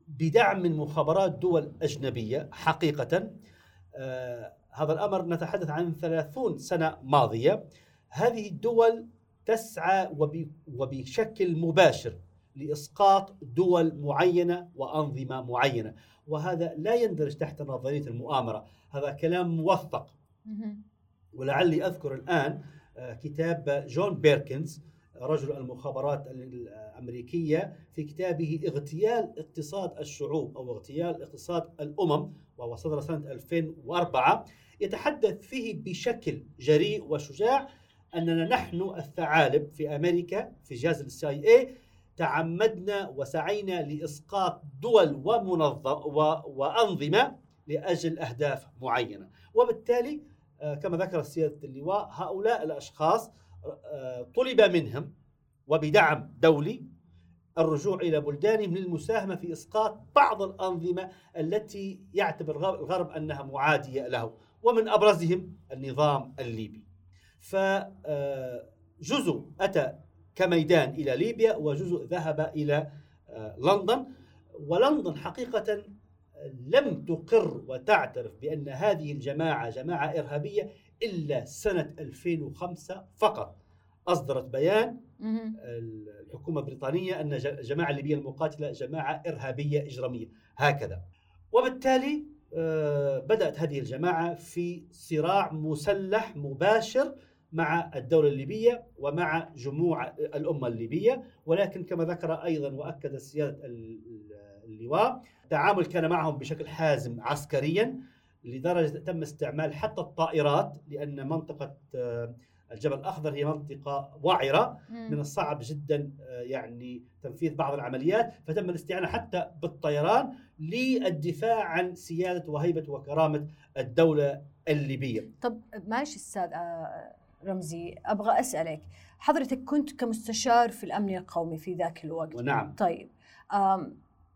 Speaker 3: بدعم من مخابرات دول أجنبية حقيقة. آه، هذا الأمر نتحدث عن ثلاثون سنة ماضية. هذه الدول تسعى وب- وبشكل مباشر لإسقاط دول معينة وأنظمة معينة وهذا لا يندرج تحت نظرية المؤامرة. هذا كلام موثق. ولعلي أذكر الآن آه، كتاب جون بيركنز رجل المخابرات الأمريكية في كتابه اغتيال اقتصاد الشعوب أو اغتيال اقتصاد الأمم وهو صدر سنة 2004 يتحدث فيه بشكل جريء وشجاع أننا نحن الثعالب في أمريكا في جهاز السي اي تعمدنا وسعينا لإسقاط دول ومنظم وأنظمة لأجل أهداف معينة. وبالتالي آه، كما ذكر سيادة اللواء هؤلاء الأشخاص طلب منهم وبدعم دولي الرجوع إلى بلدانهم للمساهمة في إسقاط بعض الأنظمة التي يعتبر الغرب- أنها معادية له ومن أبرزهم النظام الليبي. فجزء أتى كميدان إلى ليبيا وجزء ذهب إلى آه، لندن ولندن حقيقة لم تقر وتعترف بأن هذه الجماعة جماعة إرهابية إلا سنة 2005 فقط. أصدرت بيان
Speaker 7: مهم.
Speaker 3: الحكومة البريطانية أن ج- الجماعه الليبية المقاتلة جماعة إرهابية إجرامية. هكذا. وبالتالي آه، بدأت هذه الجماعة في صراع مسلح مباشر مع الدولة الليبية ومع جموع الأمة الليبية. ولكن كما ذكر أيضا وأكد سيادة ال- اللواء التعامل كان معهم بشكل حازم عسكريا. لدرجة تم استعمال حتى الطائرات لأن منطقة آه، الجبل الأخضر هي منطقة وعرة من. الصعب جدا آه، يعني تنفيذ بعض العمليات فتم الاستعانة حتى بالطيران للدفاع عن سيادة وهيبة وكرامة الدولة الليبية.
Speaker 7: طب معلش أستاذ آه، رمزي أبغى أسألك حضرتك كنت كمستشار في الأمن القومي في ذاك الوقت
Speaker 3: ونعم
Speaker 7: طيب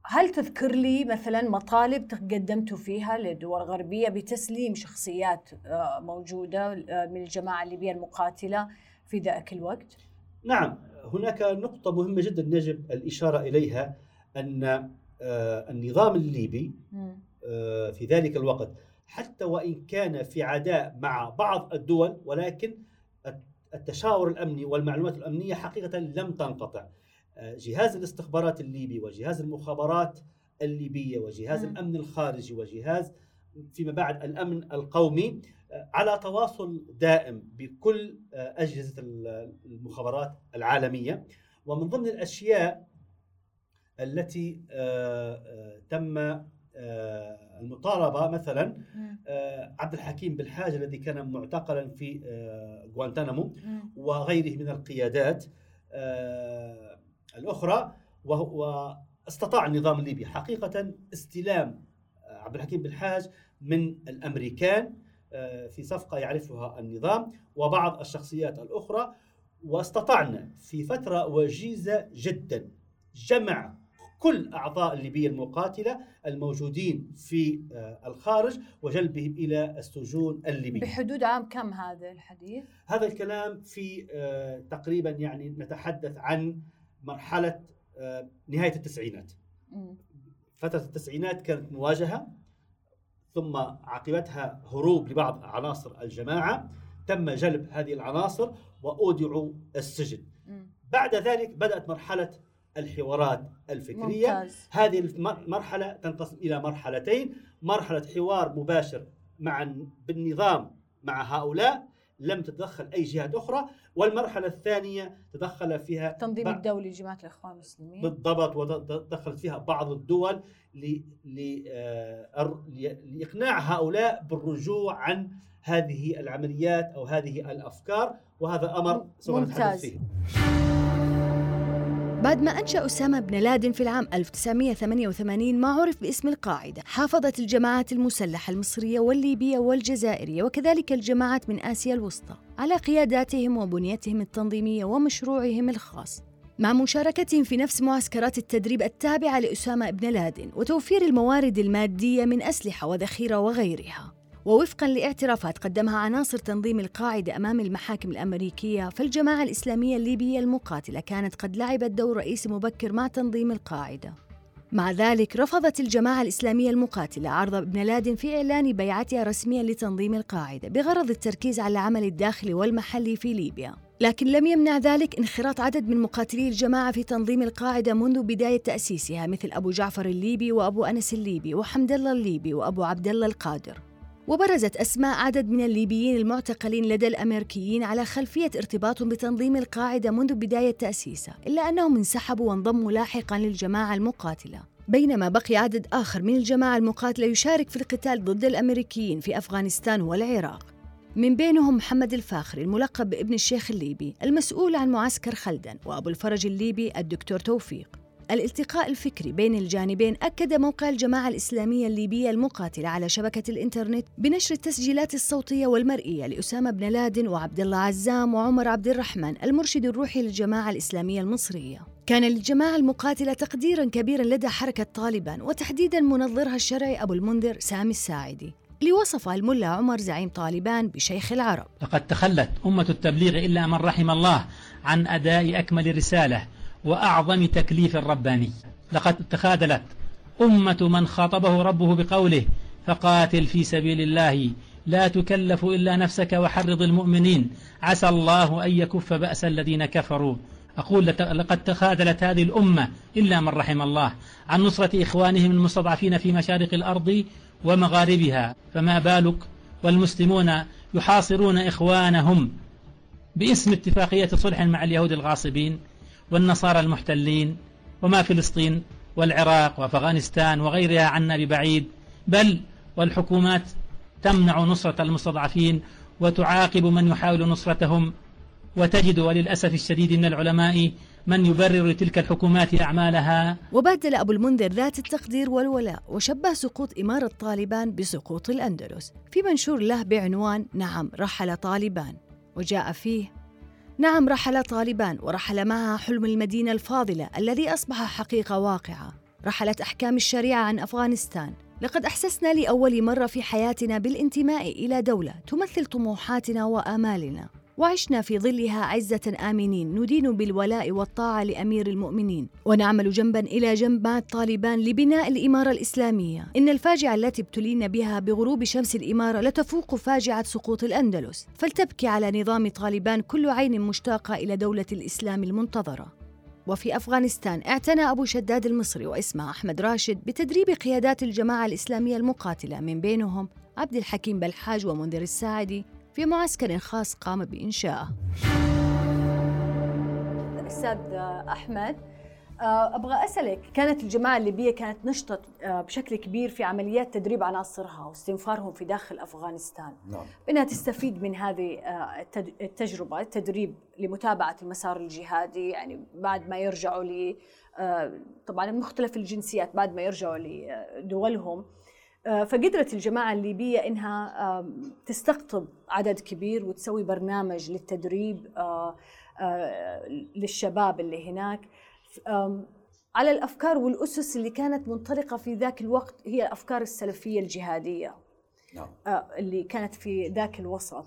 Speaker 7: هل تذكر لي مثلا مطالب تقدمتوا فيها للدول الغربيه بتسليم شخصيات آه، موجودة آه، من الجماعة الليبيه المقاتله في ذاك الوقت؟
Speaker 3: نعم هناك نقطة مهمة جدا يجب الإشارة إليها أن آه، النظام الليبي في ذلك الوقت حتى وإن كان في عداء مع بعض الدول ولكن التشاور الأمني والمعلومات الأمنية حقيقة لم تنقطع جهاز الاستخبارات الليبي وجهاز المخابرات الليبية وجهاز الأمن الخارجي وجهاز فيما بعد الأمن القومي على تواصل دائم بكل أجهزة المخابرات العالمية. ومن ضمن الأشياء التي آه، آه، تم آه، المطالبة مثلا عبد الحكيم بالحاج الذي كان معتقلا في غوانتنامو وغيره من القيادات الأخرى واستطاع النظام الليبي حقيقة استلام عبد الحكيم بالحاج من الأمريكان آه، في صفقة يعرفها النظام وبعض الشخصيات الأخرى واستطعنا في فترة وجيزة جدا جمع كل أعضاء الليبية المقاتلة الموجودين في آه، الخارج وجلبهم إلى السجون الليبية
Speaker 7: بحدود عام كم هذا الحديث؟
Speaker 3: هذا الكلام في آه، تقريبا يعني نتحدث عن مرحلة نهاية التسعينات. فترة التسعينات كانت مواجهة ثم عقبتها هروب لبعض عناصر الجماعة تم جلب هذه العناصر وأودعوا السجن. بعد ذلك بدأت مرحلة الحوارات الفكرية. ممتاز. هذه المرحلة تنقسم إلى مرحلتين. مرحلة حوار مباشر مع بالنظام مع هؤلاء لم تتدخل أي جهات أخرى والمرحلة الثانية تدخل فيها
Speaker 7: التنظيم الدولي لجماعة الإخوان المسلمين.
Speaker 3: بالضبط ودخلت فيها بعض الدول آه، لإقناع هؤلاء بالرجوع عن هذه العمليات أو هذه الأفكار وهذا أمر سوف نتحدث فيه.
Speaker 6: بعد ما أنشأ أسامة بن لادن في العام 1988 ما عرف باسم القاعدة. حافظت الجماعات المسلحة المصرية والليبية والجزائرية وكذلك الجماعات من آسيا الوسطى على قياداتهم وبنيتهم التنظيمية ومشروعهم الخاص. مع مشاركتهم في نفس معسكرات التدريب التابعة لأسامة بن لادن وتوفير الموارد المادية من أسلحة وذخيرة وغيرها. ووفقا لاعترافات قدمها عناصر تنظيم القاعدة أمام المحاكم الأمريكية فالجماعة الإسلامية الليبية المقاتلة. كانت قد لعبت دور رئيسي مبكر مع تنظيم القاعدة. مع ذلك رفضت الجماعة الإسلامية المقاتلة عرض ابن لادن في إعلان بيعتها رسميا لتنظيم القاعدة بغرض التركيز على العمل الداخلي والمحلي في ليبيا. لكن لم يمنع ذلك انخراط عدد من مقاتلي الجماعة في تنظيم القاعدة منذ بداية تأسيسها مثل أبو جعفر الليبي وأبو أنس الليبي وحمد الله الليبي وأبو عبد الله القادر. وبرزت أسماء عدد من الليبيين المعتقلين لدى الأمريكيين على خلفية ارتباطهم بتنظيم القاعدة منذ بداية تأسيسها إلا أنهم انسحبوا وانضموا لاحقا للجماعة المقاتلة. بينما بقي عدد آخر من الجماعة المقاتلة يشارك في القتال ضد الأمريكيين في أفغانستان والعراق. من بينهم محمد الفاخري الملقب بابن الشيخ الليبي المسؤول عن معسكر خلدن وأبو الفرج الليبي الدكتور توفيق. الالتقاء الفكري بين الجانبين أكد موقع الجماعة الإسلامية الليبية المقاتلة على شبكة الإنترنت بنشر التسجيلات الصوتية والمرئية لأسامة بن لادن وعبد الله عزام وعمر عبد الرحمن المرشد الروحي للجماعة الإسلامية المصرية. كان للجماعة المقاتلة تقديرا كبيرا لدى حركة طالبان وتحديدا منظرها الشرعي أبو المنذر سامي الساعدي. اللي وصفها الملا عمر زعيم طالبان بشيخ العرب.
Speaker 4: لقد تخلت أمة التبليغ إلا من رحم الله عن أداء أكمل رسالة وأعظم تكليف رباني لقد تخاذلت أمة من خاطبه ربه بقوله فقاتل في سبيل الله لا تكلف إلا نفسك وحرض المؤمنين عسى الله أن يكف بأس الذين كفروا. أقول لقد تخاذلت هذه الأمة إلا من رحم الله عن نصرة إخوانهم المستضعفين في مشارق الأرض ومغاربها فما بالك؟ والمسلمون يحاصرون إخوانهم باسم اتفاقية صلح مع اليهود الغاصبين. والنصارى المحتلين وما فلسطين والعراق وأفغانستان وغيرها عنا ببعيد. بل والحكومات تمنع نصرة المستضعفين وتعاقب من يحاول نصرتهم وتجد وللأسف الشديد من العلماء من يبرر لتلك الحكومات أعمالها.
Speaker 6: وبادل أبو المنذر ذات التقدير والولاء وشبه سقوط إمارة طالبان بسقوط الأندلس. في منشور له بعنوان نعم رحل طالبان وجاء فيه نعم رحل طالبان ورحل معها حلم المدينة الفاضلة الذي أصبح حقيقة واقعة. رحلت أحكام الشريعة عن أفغانستان. لقد أحسسنا لأول مرة في حياتنا بالانتماء إلى دولة تمثل طموحاتنا وآمالنا. وعشنا في ظلها عزة آمنين ندين بالولاء والطاعة لأمير المؤمنين. ونعمل جنبا إلى جنب مع الطالبان لبناء الإمارة الإسلامية. إن الفاجعة التي ابتلينا بها بغروب شمس الإمارة لتفوق فاجعة سقوط الأندلس. فلتبكي على نظام طالبان كل عين مشتاقة إلى دولة الإسلام المنتظرة. وفي أفغانستان اعتنى أبو شداد المصري واسمه أحمد راشد بتدريب قيادات الجماعة الإسلامية المقاتلة. من بينهم عبد الحكيم بلحاج ومنذر الساعدي. في معسكر خاص قام بإنشائه
Speaker 7: أستاذ أحمد آه، أبغى أسألك كانت الجماعة الليبية كانت نشطة آه، بشكل كبير في عمليات تدريب عناصرها واستنفارهم في داخل أفغانستان.
Speaker 5: نعم.
Speaker 7: بأنها تستفيد من هذه آه، التجربة التدريب لمتابعة المسار الجهادي يعني بعد ما يرجعوا ل طبعا مختلف الجنسيات بعد ما يرجعوا لدولهم. آه، فقدرت الجماعة الليبية إنها تستقطب عدد كبير وتسوي برنامج للتدريب آه، آه، للشباب اللي هناك. على الأفكار والأسس اللي كانت منطلقة في ذاك الوقت هي الأفكار السلفية الجهادية
Speaker 5: نعم.
Speaker 7: آه، اللي كانت في ذاك الوسط.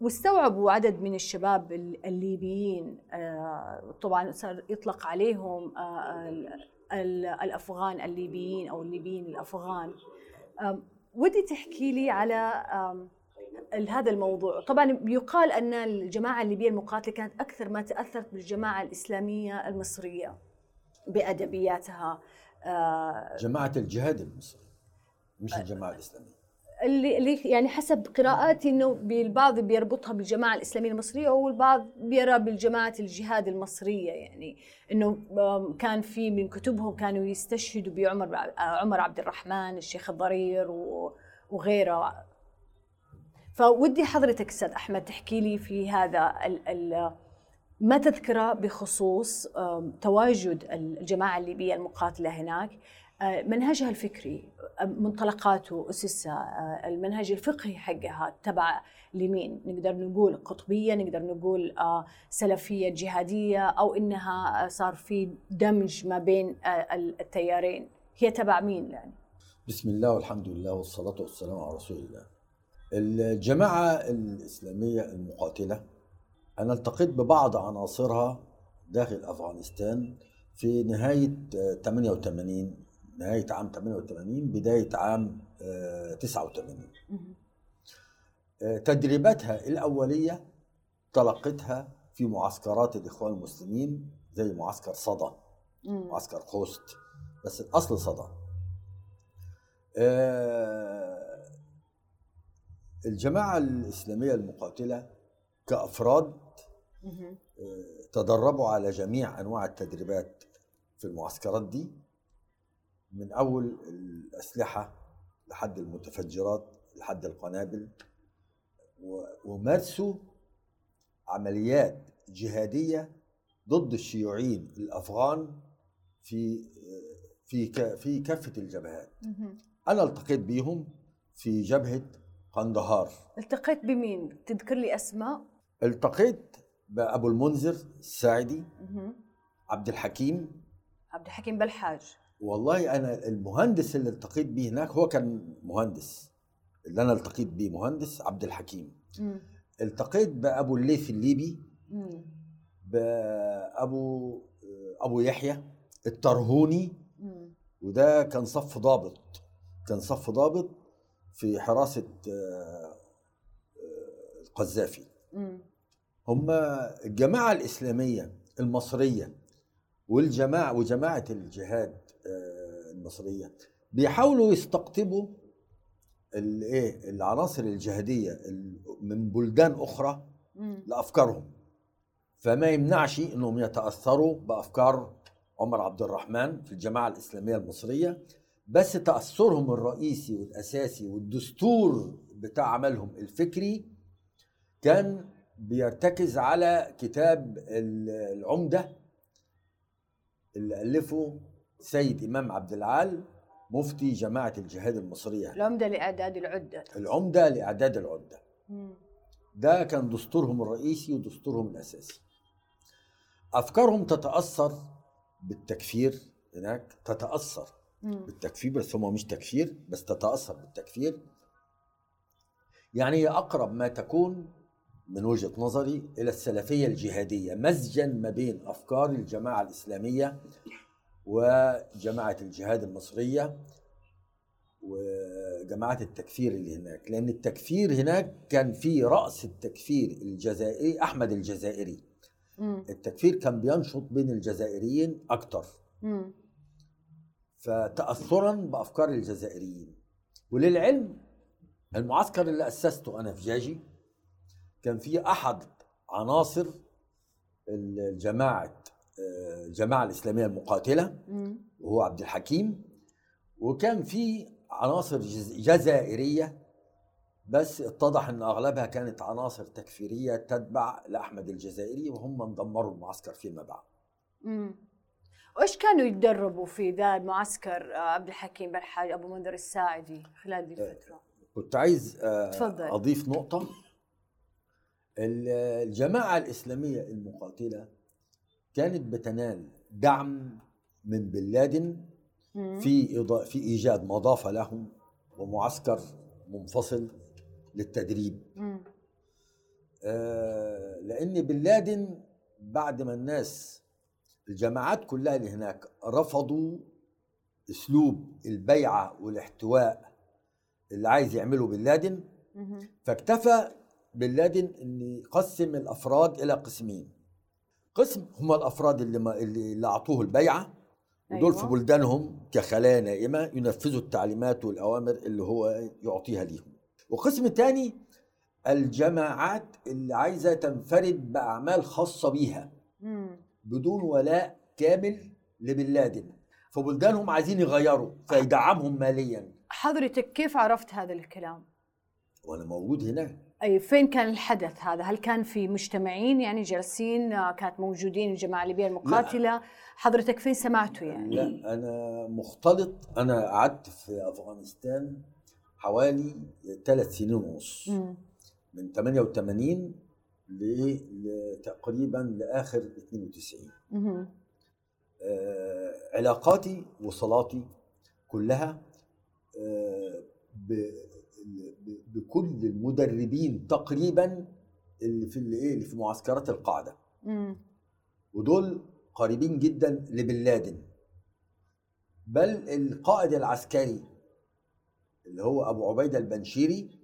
Speaker 7: واستوعبوا عدد من الشباب ال- الليبيين آه، طبعا صار يطلق عليهم آه، الأفغان الليبيين أو الليبيين الأفغان. ودي تحكي لي على هذا الموضوع. طبعا يقال أن الجماعة الليبية المقاتلة كانت أكثر ما تأثرت بالجماعة الإسلامية المصرية بأدبياتها. آه،
Speaker 5: جماعة الجهاد المصري مش الجماعة الإسلامية.
Speaker 7: اللي يعني حسب قراءاتي إنه البعض بيربطها بالجماعة الإسلامية المصرية والبعض بيرى بالجماعة الجهاد المصرية. يعني إنه كان في من كتبهم كانوا يستشهدوا بعمر عمر عبد الرحمن الشيخ الضرير وغيره. فودي حضرتك أستاذ أحمد تحكي لي في هذا ال ال ما تذكره بخصوص تواجد الجماعة الليبية المقاتلة هناك؟ منهجها الفكري آه، منطلقاته أسسها آه، المنهج الفقهي حقها تبع لمين؟ نقدر نقول قطبية نقدر نقول آه، سلفية جهادية أو إنها آه، صار في دمج ما بين آه، التيارين. هي تبع مين يعني؟
Speaker 5: بسم الله والحمد لله والصلاة والسلام على رسول الله. الجماعة الإسلامية المقاتلة أنا التقيت ببعض عناصرها داخل أفغانستان في نهاية آه، 88 نهاية عام 88 بداية عام آه، 89 آه، تدريباتها الأولية تلقتها في معسكرات الإخوان المسلمين زي معسكر صدى معسكر خوست بس الأصل صدى. آه، الجماعة الإسلامية المقاتلة كأفراد
Speaker 7: مهم.
Speaker 5: آه، تدربوا على جميع أنواع التدريبات في المعسكرات دي. من أول الأسلحة لحد المتفجرات لحد القنابل. ومارسوا عمليات جهادية ضد الشيوعيين الأفغان في في في كافة الجبهات. أنا التقيت بيهم في جبهة قندهار.
Speaker 7: التقيت بمين؟ تذكر لي أسماء؟
Speaker 5: التقيت بأبو المنذر الساعدي. عبد الحكيم.
Speaker 7: عبد الحكيم بلحاج.
Speaker 5: والله أنا المهندس اللي التقيت بيه هناك هو كان مهندس اللي أنا التقيت بيه مهندس عبد الحكيم
Speaker 7: مم.
Speaker 5: التقيت بأبو الليث الليبي
Speaker 7: مم.
Speaker 5: بأبو أبو يحيى الترهوني. وده كان صف ضابط كان صف ضابط في حراسة آه، آه، القذافي. هم الجماعة الإسلامية المصرية والجماعة وجماعة الجهاد المصرية بيحاولوا يستقطبوا الايه العناصر الجهادية ال- من بلدان أخرى
Speaker 7: مم.
Speaker 5: لأفكارهم فما يمنعش إنهم يتأثروا بأفكار عمر عبد الرحمن في الجماعة الإسلامية المصرية بس تأثرهم الرئيسي والأساسي والدستور بتاع عملهم الفكري كان بيرتكز على كتاب ال- العمدة اللي ألفه سيد إمام عبد العال مفتي جماعة الجهاد المصرية
Speaker 7: العمدة لإعداد العدة.
Speaker 5: العمدة لإعداد العدة.
Speaker 7: مم.
Speaker 5: ده كان دستورهم الرئيسي ودستورهم الأساسي. أفكارهم تتأثر بالتكفير هناك تتأثر
Speaker 7: مم.
Speaker 5: بالتكفير بس هم مش تكفير بس تتأثر بالتكفير. يعني هي أقرب ما تكون من وجهة نظري إلى السلفية الجهادية مزجا ما بين أفكار الجماعة الإسلامية وجماعة الجهاد المصرية وجماعة التكفير اللي هناك لأن التكفير هناك كان في رأس التكفير الجزائري أحمد الجزائري
Speaker 7: مم.
Speaker 5: التكفير كان بينشط بين الجزائريين
Speaker 7: أكتر.
Speaker 5: فتاثرا بأفكار الجزائريين وللعلم المعسكر اللي أسسته أنا في جاجي كان في أحد عناصر الجماعة آه، الجماعه الإسلامية
Speaker 7: المقاتلة.
Speaker 5: وهو عبد الحكيم وكان في عناصر جز- جزائرية بس اتضح إن أغلبها كانت عناصر تكفيرية تتبع لأحمد الجزائري وهم دمروا المعسكر فيما بعد
Speaker 7: مم. وإيش كانوا يتدربوا في ذا المعسكر آه، عبد الحكيم بالحاج أبو منذر الساعدي خلال هذه الفترة؟
Speaker 5: كنت عايز آه،
Speaker 7: تفضل.
Speaker 5: أضيف نقطة ال- الجماعة الإسلامية المقاتلة كانت بتنال دعم من بن لادن. في في إيجاد مضافه لهم ومعسكر منفصل للتدريب. آه، لأن بن لادن بعد ما الناس الجماعات كلها اللي هناك رفضوا أسلوب البيعة والاحتواء اللي عايز يعمله بن لادن. فاكتفى بن لادن إن يقسم الأفراد إلى قسمين قسم هم الأفراد اللي ما اللي, اللي أعطوه البيعة ودول
Speaker 7: أيوة.
Speaker 5: في بلدانهم كخلايا نائمة ينفذوا التعليمات والأوامر اللي هو يعطيها ليهم وقسم تاني الجماعات اللي عايزة تنفرد بأعمال خاصة بيها
Speaker 7: مم.
Speaker 5: بدون ولاء كامل لبن لادن فبلدانهم عايزين يغيروا فيدعمهم ماليا
Speaker 7: حضرتك كيف عرفت هذا الكلام؟
Speaker 5: وأنا موجود هناك
Speaker 7: أي فين كان الحدث هذا؟ هل كان في مجتمعين يعني جالسين آه، كانت موجودين الجماعة الليبية المقاتلة؟ حضرتك فين سمعته يعني؟
Speaker 5: لا أنا مختلط أنا قعدت في أفغانستان حوالي ثلاث سنين ونص. من 88 ل- لتقريبا لآخر 92
Speaker 7: مهم.
Speaker 5: آه، علاقاتي وصلاتي كلها آه، بكل المدربين تقريبا اللي في اللي إيه اللي في معسكرات القاعدة
Speaker 7: مم.
Speaker 5: ودول قريبين جدا لبن لادن بل القائد العسكري اللي هو أبو عبيدة البنشيري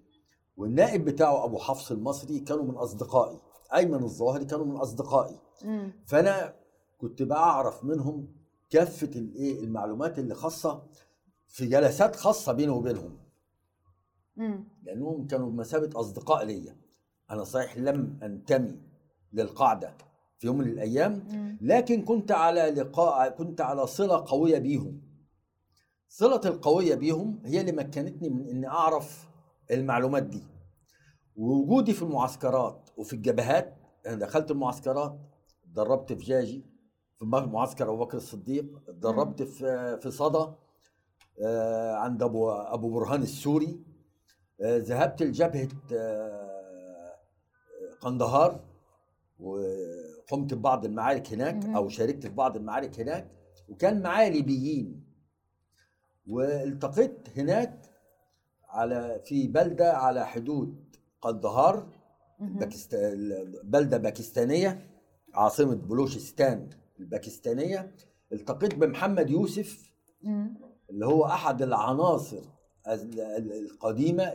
Speaker 5: والنائب بتاعه أبو حفص المصري كانوا من أصدقائي أيمن الظواهري كانوا من أصدقائي
Speaker 7: مم.
Speaker 5: فأنا كنت بعرف منهم كافة الايه المعلومات اللي خاصة في جلسات خاصة بيني وبينهم. لأنهم كانوا بمثابة أصدقاء ليا. أنا صحيح لم أنتمي للقاعدة في يوم من
Speaker 7: الأيام.
Speaker 5: لكن كنت على لقاء كنت على صلة قوية بيهم. صلة القوية بيهم هي اللي مكنتني من إني أعرف المعلومات دي. ووجودي في المعسكرات وفي الجبهات أنا دخلت المعسكرات اتدربت في جاجي في معسكر أبو بكر الصديق اتدربت في في صدى آه، عند ابو أبو برهان السوري. ذهبت لجبهة آه، قندهار وقمت ببعض المعارك هناك. أو شاركت في بعض المعارك هناك وكان معايا ليبيين والتقيت هناك على في بلدة على حدود قندهار. باكست... بلدة باكستانية عاصمة بلوشستان الباكستانية التقيت بمحمد يوسف. اللي هو أحد العناصر ال- ال- القديمة.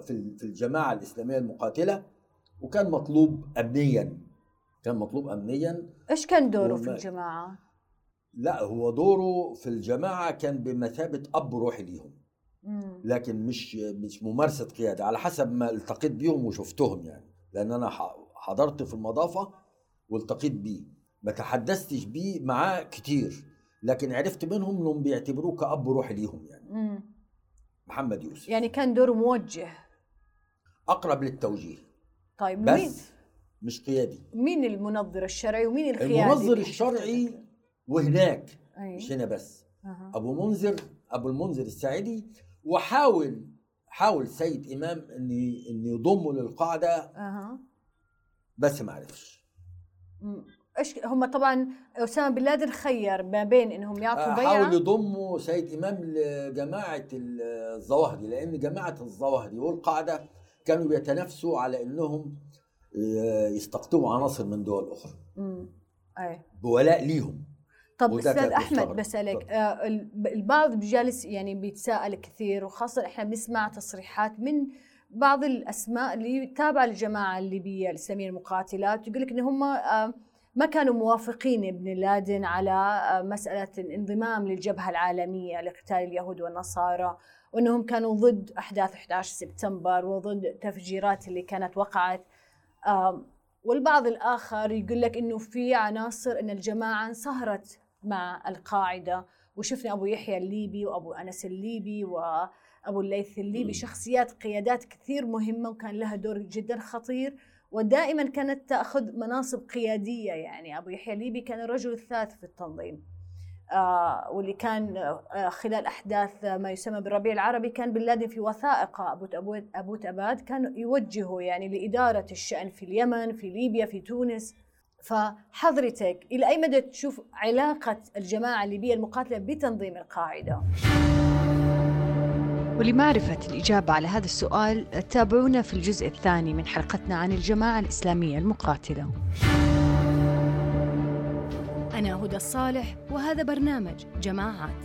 Speaker 5: في ال- في الجماعة الإسلامية المقاتلة وكان مطلوب امنيا كان مطلوب امنيا
Speaker 7: إيش كان دوره في
Speaker 5: وما-
Speaker 7: الجماعة؟
Speaker 5: لا هو دوره في الجماعة كان بمثابة أب روحي ليهم. لكن مش مش ممارسة قيادة على حسب ما التقيت بيهم وشفتهم يعني لأن أنا حضرت في المضافة والتقيت بيه ما تحدثتش بيه معاه كتير لكن عرفت منهم إنهم بيعتبروه كأب روحي ليهم يعني. محمد يوسف.
Speaker 7: يعني كان دوره موجه.
Speaker 5: أقرب للتوجيه.
Speaker 7: طيب مين؟
Speaker 5: بس مش قيادي.
Speaker 7: مين المنظر الشرعي ومين القيادي؟
Speaker 5: المنظر الشرعي وهناك.
Speaker 7: أي.
Speaker 5: مش هنا بس.
Speaker 7: أها.
Speaker 5: أبو منذر أبو المنذر الساعدي وحاول حاول سيد إمام إن إن يضمه للقاعدة.
Speaker 7: أها.
Speaker 5: بس ما عرفش.
Speaker 7: إيش هم طبعا أسامة بن لادن خير ما بين إنهم يعطوا بيعة.
Speaker 5: حاولوا يضموا سيد إمام لجماعة الظواهري لأن جماعة الظواهري والقاعدة كانوا بيتنافسوا على إنهم يستقطبوا عناصر من دول أخرى.
Speaker 7: امم أي.
Speaker 5: بولاء ليهم.
Speaker 7: طب
Speaker 5: أستاذ
Speaker 7: أحمد.
Speaker 5: بسألك.
Speaker 7: آه ال- البعض بجالس يعني بيتساءل كثير وخاصة إحنا بنسمع تصريحات من بعض الأسماء اللي تابعة للجماعة الليبية الاسلاميه المقاتلات يقول لك إن هم آه ما كانوا موافقين ابن لادن على آه مسألة الانضمام للجبهة العالمية لقتال اليهود والنصارى وإنهم كانوا ضد أحداث 11 سبتمبر وضد التفجيرات اللي كانت وقعت. والبعض الآخر يقول لك إنه في عناصر إن الجماعة انصهرت مع القاعدة. وشفنا أبو يحيى الليبي وأبو أنس الليبي وأبو الليث الليبي شخصيات قيادات كثير مهمة وكان لها دور جدا خطير. ودائما كانت تأخذ مناصب قيادية يعني. أبو يحيى الليبي كان الرجل الثالث في التنظيم. آه واللي كان آه خلال أحداث ما يسمى بالربيع العربي كان بن لادن في وثائق. أبو أبو تباد كان يوجهه يعني لإدارة الشأن في اليمن في ليبيا في تونس. فحضرتك إلى أي مدى تشوف علاقة الجماعة الليبية المقاتلة بتنظيم القاعدة؟
Speaker 6: ولمعرفة الإجابة على هذا السؤال تابعونا في الجزء الثاني من حلقتنا عن الجماعة الإسلامية المقاتلة. أنا هدى الصالح وهذا برنامج جماعات.